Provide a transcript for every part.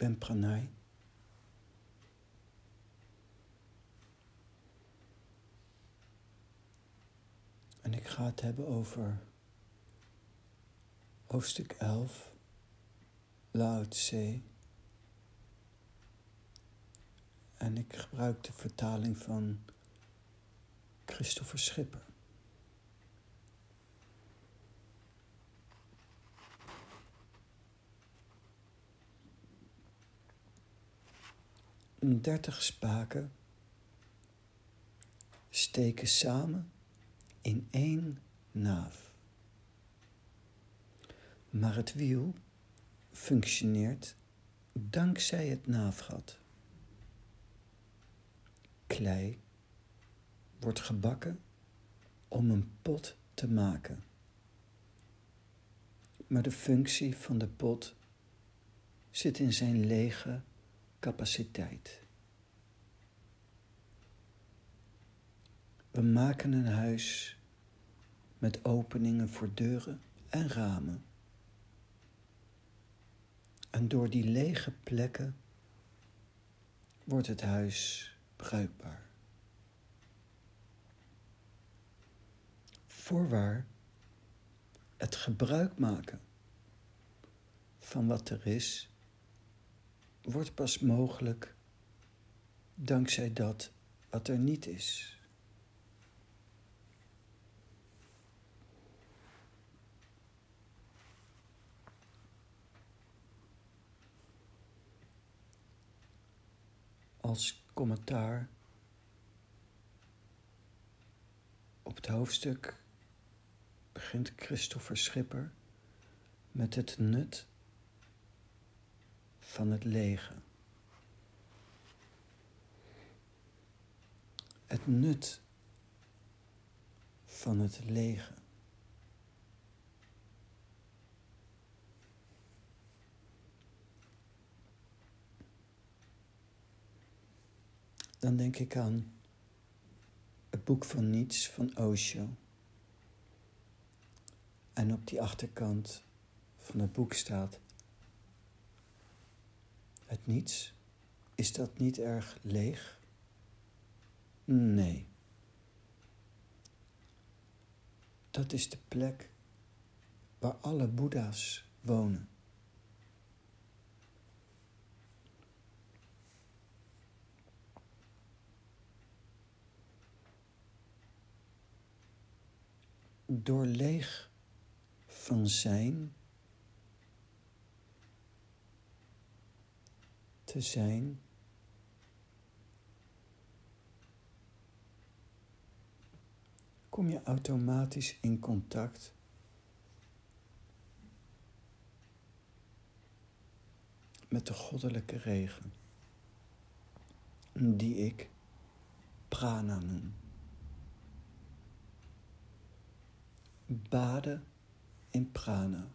ben Pranay. En ik ga het hebben over hoofdstuk 11, Lao Tse. En ik gebruik de vertaling van Christopher Schipper. Dertig spaken steken samen in één naaf. Maar het wiel functioneert dankzij het naafgat. Klei wordt gebakken om een pot te maken. Maar de functie van de pot zit in zijn lege capaciteit. We maken een huis met openingen voor deuren en ramen. En door die lege plekken wordt het huis bruikbaar. Voorwaar het gebruik maken van wat er is, wordt pas mogelijk dankzij dat wat er niet is. Als commentaar op het hoofdstuk begint Christopher Schipper met het nut van het lege. Het nut van het lege. Dan denk ik aan het boek van niets van Osho. En op die achterkant van het boek staat: Het niets, is dat niet erg leeg? Nee. Dat is de plek waar alle Boeddha's wonen. Door leeg van zijn te zijn. Kom je automatisch in contact met de goddelijke regen, die ik prana noem. Baden in prana.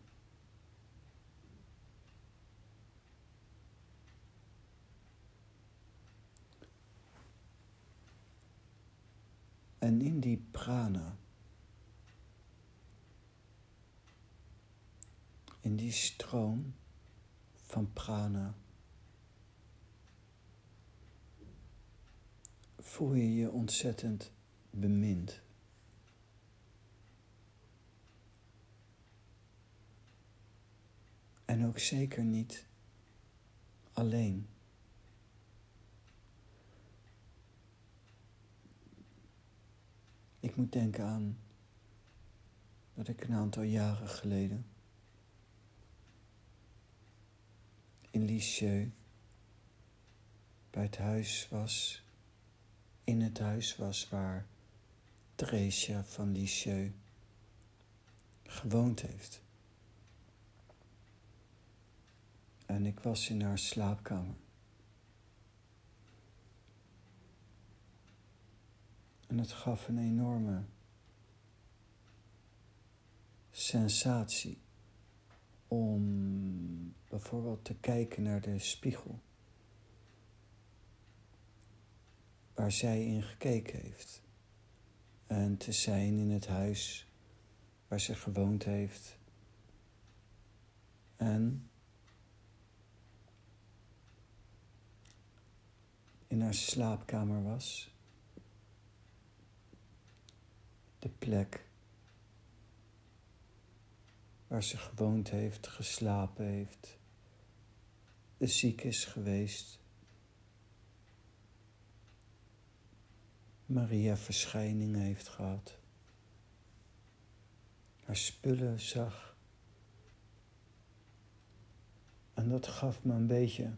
En in die prana, in die stroom van prana, voel je je ontzettend bemind. En ook zeker niet alleen. Ik moet denken aan dat ik een aantal jaren geleden in Lisieux bij het huis was, in het huis was waar Theresia van Lisieux gewoond heeft. En ik was in haar slaapkamer. En het gaf een enorme sensatie om bijvoorbeeld te kijken naar de spiegel waar zij in gekeken heeft en te zijn in het huis waar ze gewoond heeft en in haar slaapkamer was. De plek waar ze gewoond heeft, geslapen heeft, ziek is geweest. Maria verschijning heeft gehad. Haar spullen zag. En dat gaf me een beetje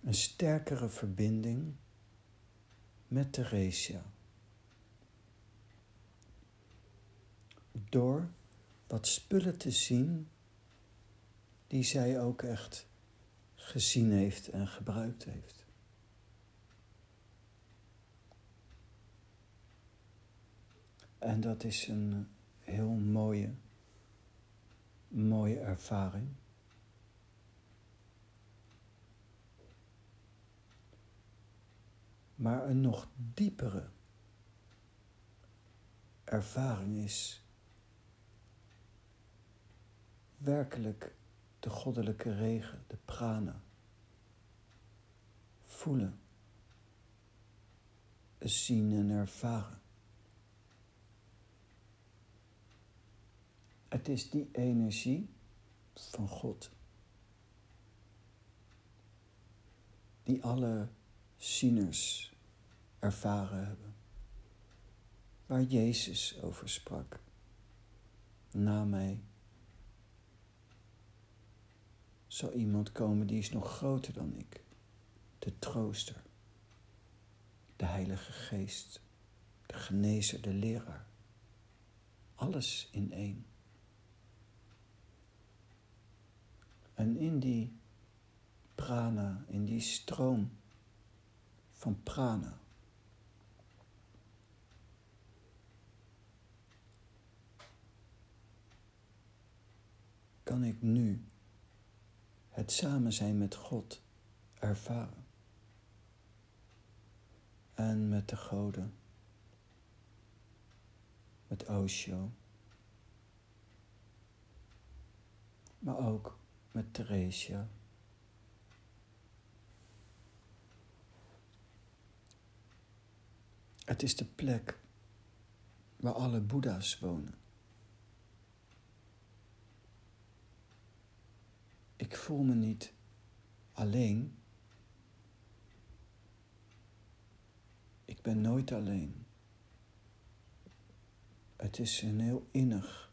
een sterkere verbinding met Theresia. Door wat spullen te zien die zij ook echt gezien heeft en gebruikt heeft. En dat is een heel mooie, mooie ervaring. Maar een nog diepere ervaring is werkelijk de goddelijke regen, de prana, voelen, zien en ervaren. Het is die energie van God die alle zieners ervaren hebben, waar Jezus over sprak. Na mij zal iemand komen die is nog groter dan ik, de trooster, de Heilige Geest, de genezer, de leraar. Alles in één. En in die prana, in die stroom van prana, kan ik nu het samen zijn met God ervaren. En met de goden, met Osho, maar ook met Theresia. Het is de plek waar alle Boeddha's wonen. Ik voel me niet alleen. Ik ben nooit alleen. Het is een heel innig,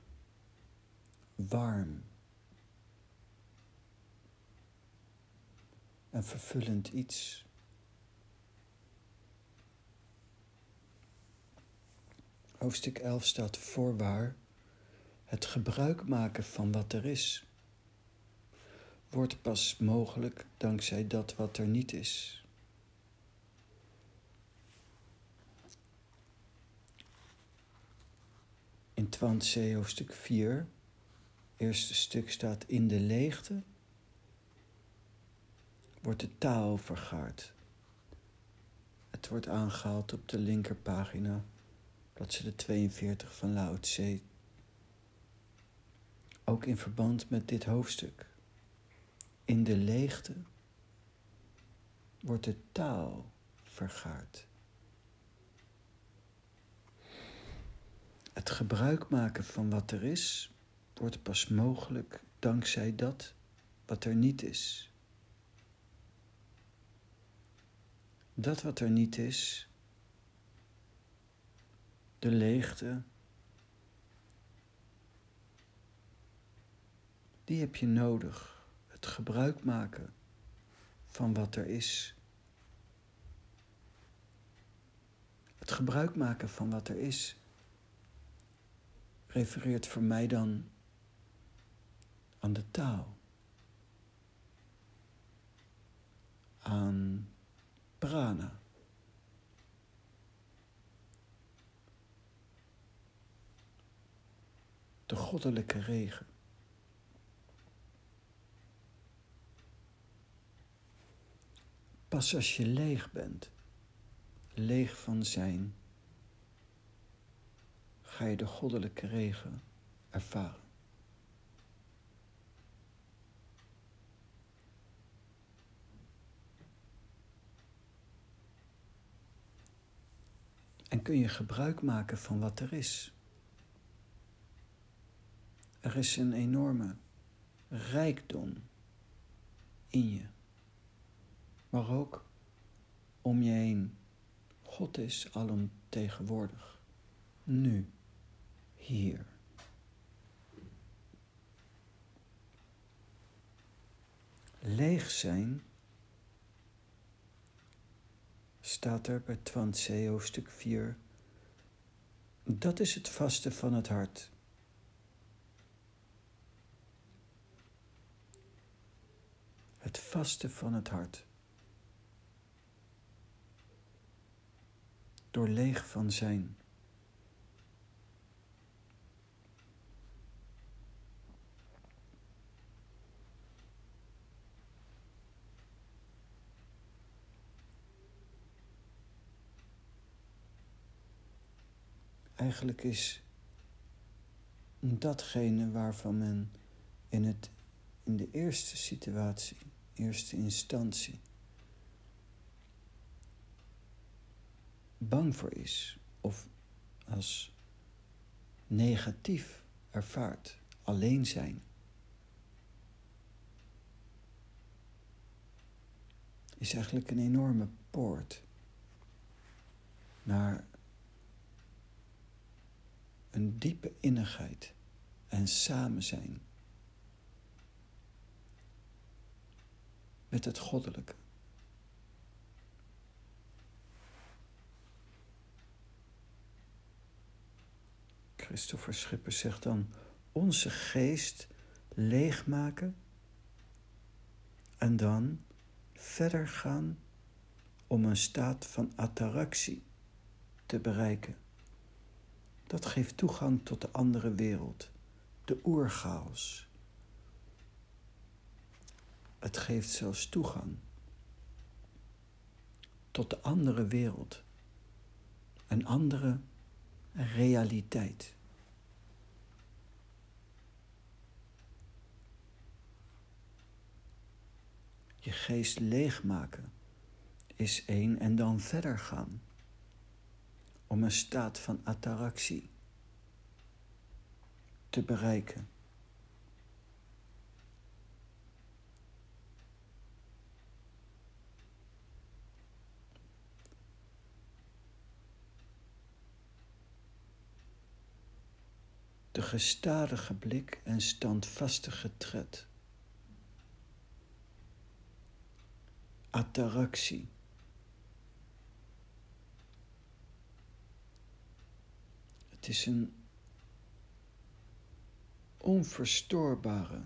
warm en vervullend iets. Hoofdstuk 11 staat voorwaar het gebruik maken van wat er is wordt pas mogelijk dankzij dat wat er niet is. In Twantse hoofdstuk 4, eerste stuk staat in de leegte wordt de taal vergaard. Het wordt aangehaald op de linkerpagina, bladzijde 42 van Lao Tse. Ook in verband met dit hoofdstuk. In de leegte wordt de taal vergaard. Het gebruik maken van wat er is wordt pas mogelijk dankzij dat wat er niet is. Dat wat er niet is, de leegte, die heb je nodig gebruik maken van wat er is. Het gebruik maken van wat er is refereert voor mij dan aan de taal, aan prana. De goddelijke regen. pas als je leeg bent, leeg van zijn, ga je de goddelijke regen ervaren. En kun je gebruik maken van wat er is. Er is een enorme rijkdom in je maar ook om je heen. God is alomtegenwoordig, nu, hier. Leeg zijn staat er bij Twantse hoofdstuk 4. Dat is het vaste van het hart. Het vaste van het hart. Door leeg van zijn. Eigenlijk is datgene waarvan men in, het, in de eerste situatie, eerste instantie, bang voor is of als negatief ervaart, alleen zijn. Is eigenlijk een enorme poort naar een diepe innigheid en samen zijn met het goddelijke. Christopher Schipper zegt dan onze geest leegmaken en dan verder gaan om een staat van attractie te bereiken. Dat geeft toegang tot de andere wereld, de oerchaos. Het geeft zelfs toegang tot de andere wereld, een andere realiteit. Je geest leegmaken is één en dan verder gaan om een staat van attractie te bereiken. De gestadige blik en standvastige tred. Attractie. Het is een onverstoorbare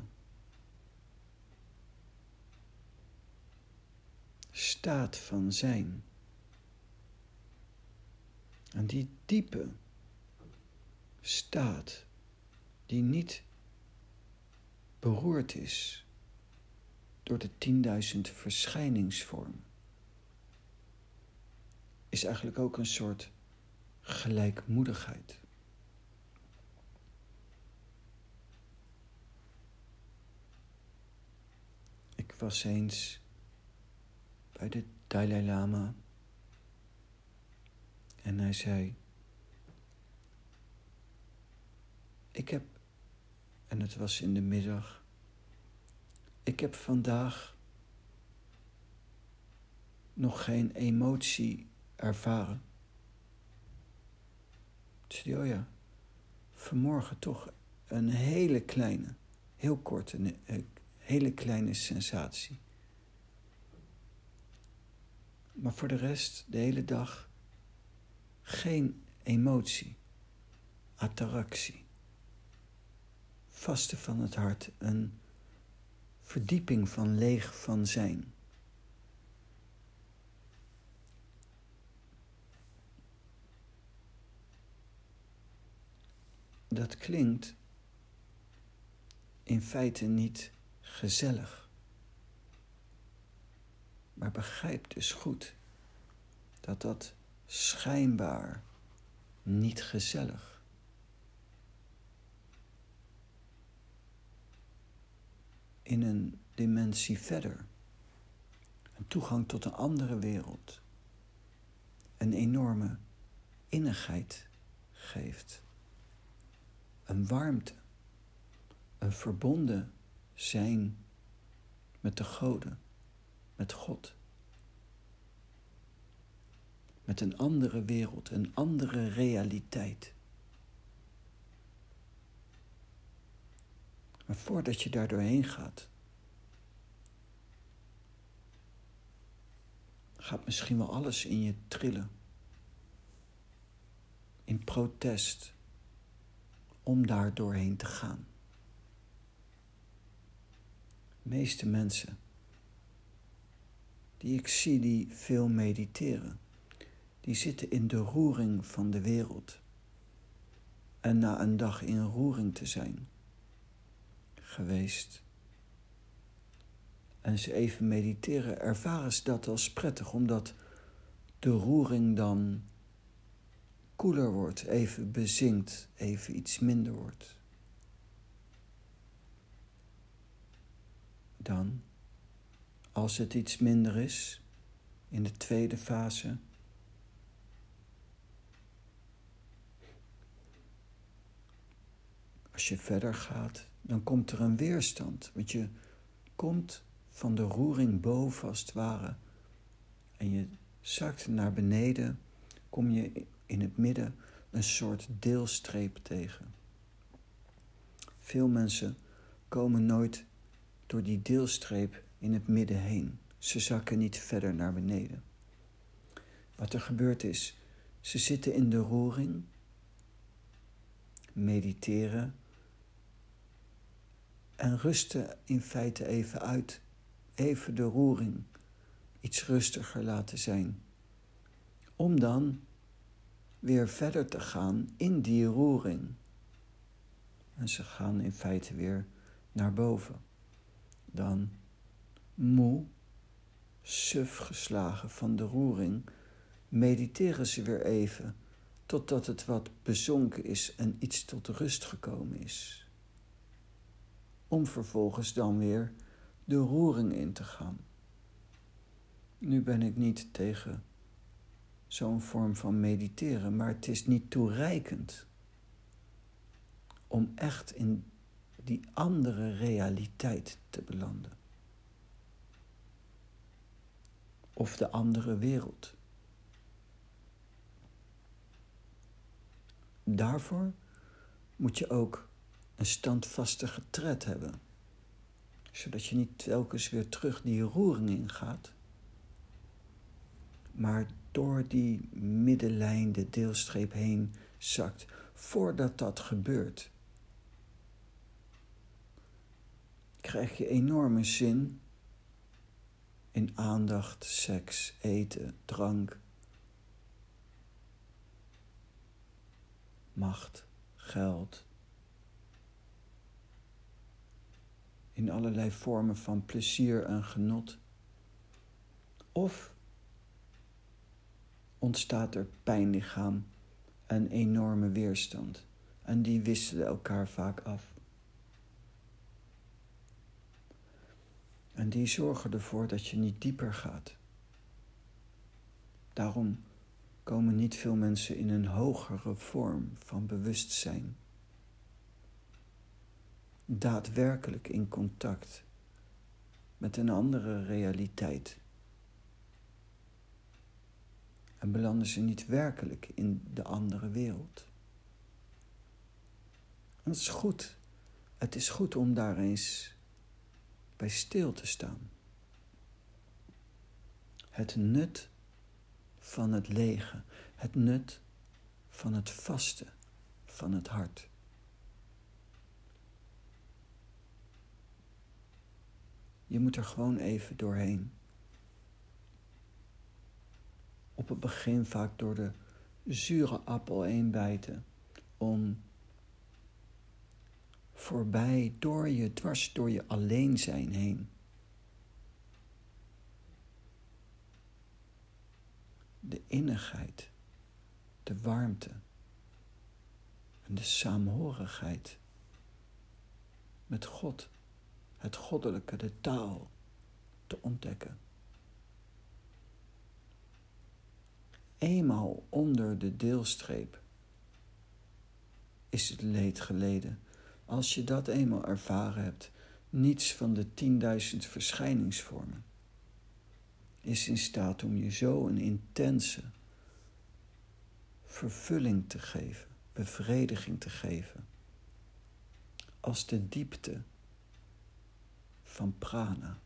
staat van zijn. En die diepe staat die niet beroerd is door de tienduizend verschijningsvormen, is eigenlijk ook een soort gelijkmoedigheid. was eens bij de Dalai Lama en hij zei: Ik heb, en het was in de middag, ik heb vandaag nog geen emotie ervaren. Zei oh ja, vanmorgen toch een hele kleine, heel korte hele kleine sensatie. Maar voor de rest, de hele dag, geen emotie, attractie. Vaste van het hart, een verdieping van leeg van zijn. Dat klinkt in feite niet gezellig. Maar begrijp dus goed dat dat schijnbaar niet gezellig. In een dimensie verder, een toegang tot een andere wereld, een enorme innigheid geeft. Een warmte, een verbonden zijn met de goden, met God. Met een andere wereld, een andere realiteit. Maar voordat je daar doorheen gaat, gaat misschien wel alles in je trillen. In protest om daar doorheen te gaan. De meeste mensen die ik zie die veel mediteren, die zitten in de roering van de wereld. En na een dag in roering te zijn geweest, en ze even mediteren, ervaren ze dat als prettig, omdat de roering dan koeler wordt, even bezinkt, even iets minder wordt. Dan, als het iets minder is, in de tweede fase, als je verder gaat, dan komt er een weerstand, want je komt van de roering boven als het ware. En je zakt naar beneden, kom je in het midden een soort deelstreep tegen. Veel mensen komen nooit door die deelstreep in het midden heen. Ze zakken niet verder naar beneden. Wat er gebeurt is, ze zitten in de roering, mediteren en rusten in feite even uit even de roering iets rustiger laten zijn. Om dan weer verder te gaan in die roering. En ze gaan in feite weer naar boven. Dan moe, suf geslagen van de roering, mediteren ze weer even totdat het wat bezonken is en iets tot rust gekomen is. Om vervolgens dan weer de roering in te gaan. Nu ben ik niet tegen zo'n vorm van mediteren, maar het is niet toereikend om echt in die andere realiteit te belanden. Of de andere wereld. Daarvoor moet je ook een standvastige tred hebben zodat je niet telkens weer terug die roering ingaat, maar door die middenlijn, de deelstreep heen zakt, voordat dat gebeurt. Krijg je enorme zin in aandacht, seks, eten, drank, macht, geld, in allerlei vormen van plezier en genot. Of ontstaat er pijnlichaam en enorme weerstand. En die wisselen elkaar vaak af. En die zorgen ervoor dat je niet dieper gaat. Daarom komen niet veel mensen in een hogere vorm van bewustzijn daadwerkelijk in contact met een andere realiteit. En belanden ze niet werkelijk in de andere wereld. En dat is goed. Het is goed om daar eens bij stil te staan. Het nut van het lege, het nut van het vaste van het hart. Je moet er gewoon even doorheen. Op het begin vaak door de zure appel heen bijten. Om voorbij, door je, dwars door je alleen zijn heen. De innigheid, de warmte en de saamhorigheid met God het goddelijke, de taal, te ontdekken. eenmaal onder de deelstreep is het leed geleden. Als je dat eenmaal ervaren hebt, niets van de tienduizend verschijningsvormen is in staat om je zo een intense vervulling te geven, bevrediging te geven, als de diepte van prana,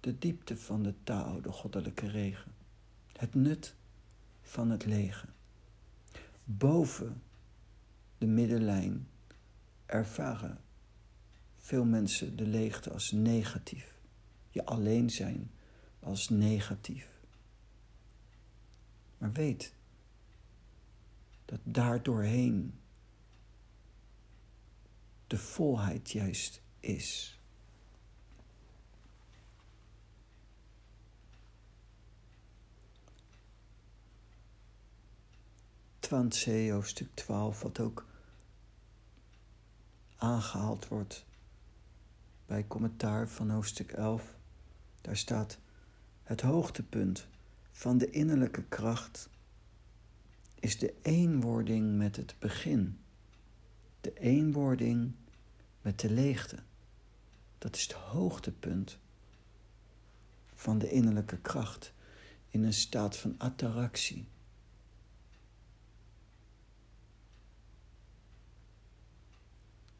de diepte van de Tao, de goddelijke regen, het nut van het lege. Boven de middenlijn ervaren veel mensen de leegte als negatief, je alleen zijn als negatief. Maar weet dat daar doorheen de volheid juist is. Twantse hoofdstuk 12, wat ook aangehaald wordt bij commentaar van hoofdstuk 11. Daar staat het hoogtepunt van de innerlijke kracht is de eenwording met het begin, de eenwording met de leegte. Dat is het hoogtepunt van de innerlijke kracht in een staat van attractie.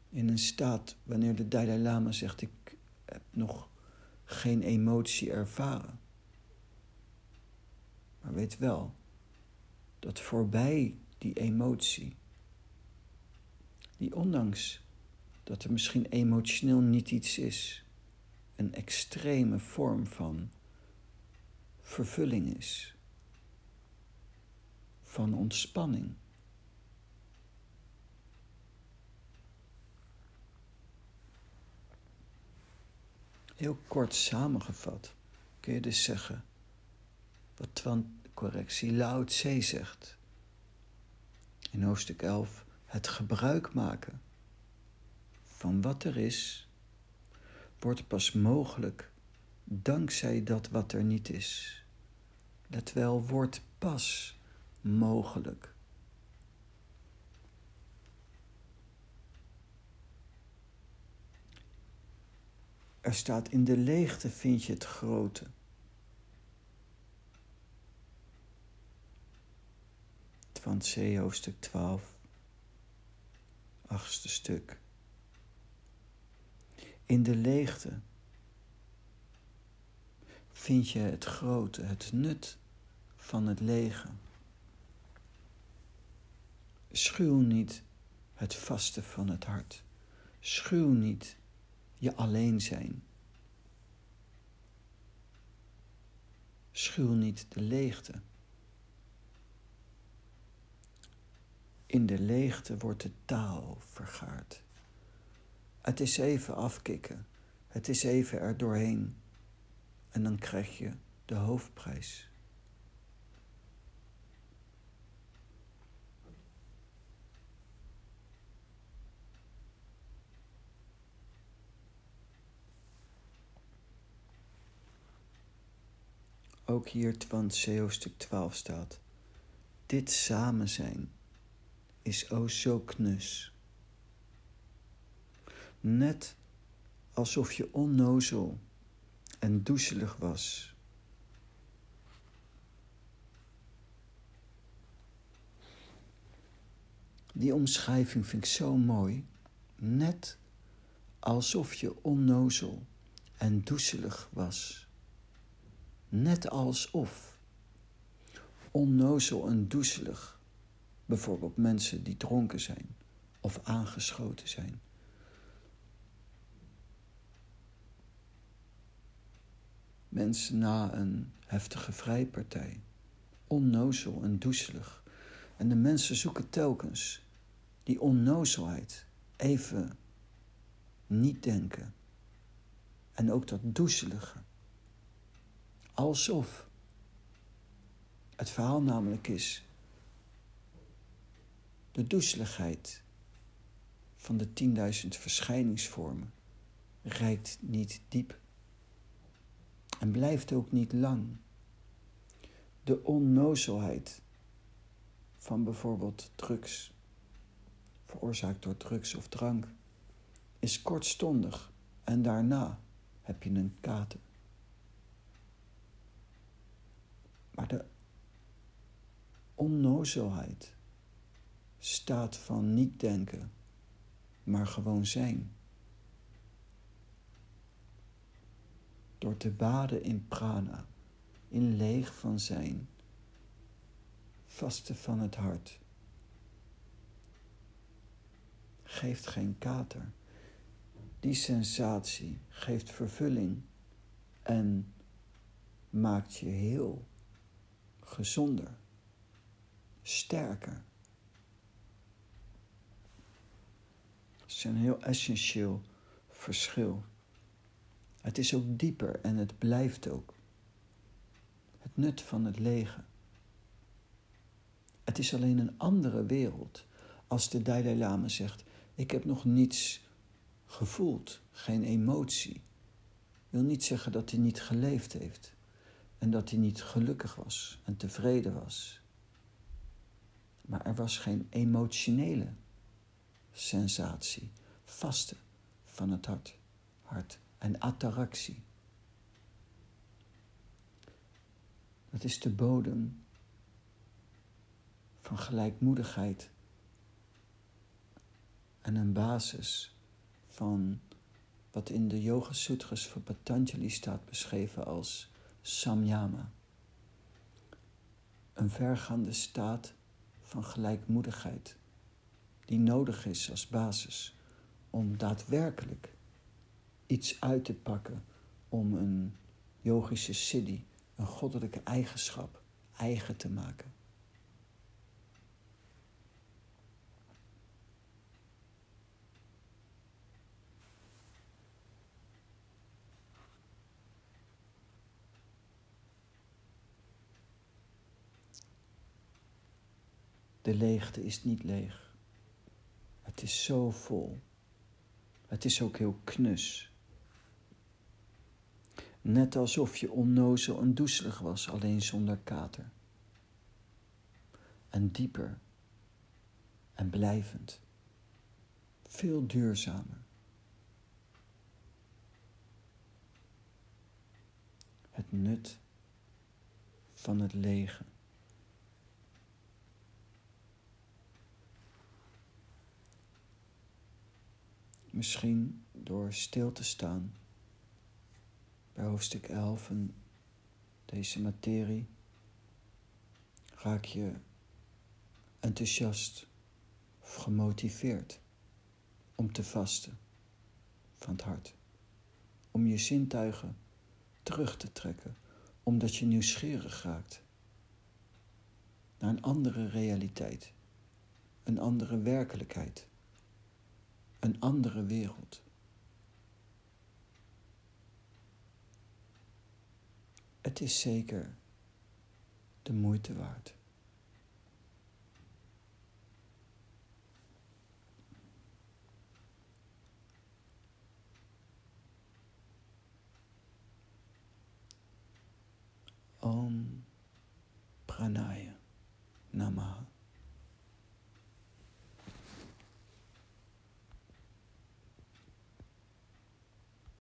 In een staat wanneer de Dalai Lama zegt: Ik heb nog geen emotie ervaren. Maar weet wel dat voorbij die emotie, die ondanks dat er misschien emotioneel niet iets is, een extreme vorm van vervulling is, van ontspanning. Heel kort samengevat kun je dus zeggen wat Twan correctie Lao Tse zegt. In hoofdstuk 11 het gebruik maken van wat er is wordt pas mogelijk dankzij dat wat er niet is. Let wel, wordt pas mogelijk. Er staat in de leegte vind je het grote. van C, hoofdstuk 12, achtste stuk. In de leegte vind je het grote, het nut van het lege. Schuw niet het vaste van het hart. Schuw niet je alleen zijn. Schuw niet de leegte. In de leegte wordt de taal vergaard. Het is even afkicken. Het is even er doorheen. En dan krijg je de hoofdprijs. Ook hier van hoofdstuk 12 staat: Dit samen zijn is o zo knus. Net alsof je onnozel en doezelig was. Die omschrijving vind ik zo mooi. Net alsof je onnozel en doezelig was. Net alsof. Onnozel en doezelig Bijvoorbeeld mensen die dronken zijn of aangeschoten zijn. Mensen na een heftige vrijpartij, onnozel en doezelig. En de mensen zoeken telkens die onnozelheid even niet denken. En ook dat doezelige. Alsof. Het verhaal namelijk is de doezeligheid van de tienduizend verschijningsvormen reikt niet diep en blijft ook niet lang. De onnozelheid van bijvoorbeeld drugs, veroorzaakt door drugs of drank, is kortstondig en daarna heb je een kater. Maar de onnozelheid staat van niet denken, maar gewoon zijn. Door te baden in prana, in leeg van zijn, vaste van het hart, geeft geen kater. Die sensatie geeft vervulling en maakt je heel gezonder, sterker. Het is een heel essentieel verschil. Het is ook dieper en het blijft ook. Het nut van het lege. Het is alleen een andere wereld. Als de Dalai Lama zegt: Ik heb nog niets gevoeld, geen emotie. Wil niet zeggen dat hij niet geleefd heeft en dat hij niet gelukkig was en tevreden was. Maar er was geen emotionele sensatie, vaste van het hart, hart en attractie. Dat is de bodem van gelijkmoedigheid en een basis van wat in de Yoga Sutras van Patanjali staat beschreven als samyama. Een vergaande staat van gelijkmoedigheid die nodig is als basis om daadwerkelijk iets uit te pakken om een yogische siddhi, een goddelijke eigenschap, eigen te maken. De leegte is niet leeg. Het is zo vol. Het is ook heel knus. Net alsof je onnozel en doezelig was, alleen zonder kater. En dieper en blijvend. Veel duurzamer. Het nut van het lege. Misschien door stil te staan bij hoofdstuk 11 en deze materie raak je enthousiast of gemotiveerd om te vasten van het hart. Om je zintuigen terug te trekken, omdat je nieuwsgierig raakt naar een andere realiteit, een andere werkelijkheid een andere wereld. Het is zeker de moeite waard. Om Pranaya Namaha.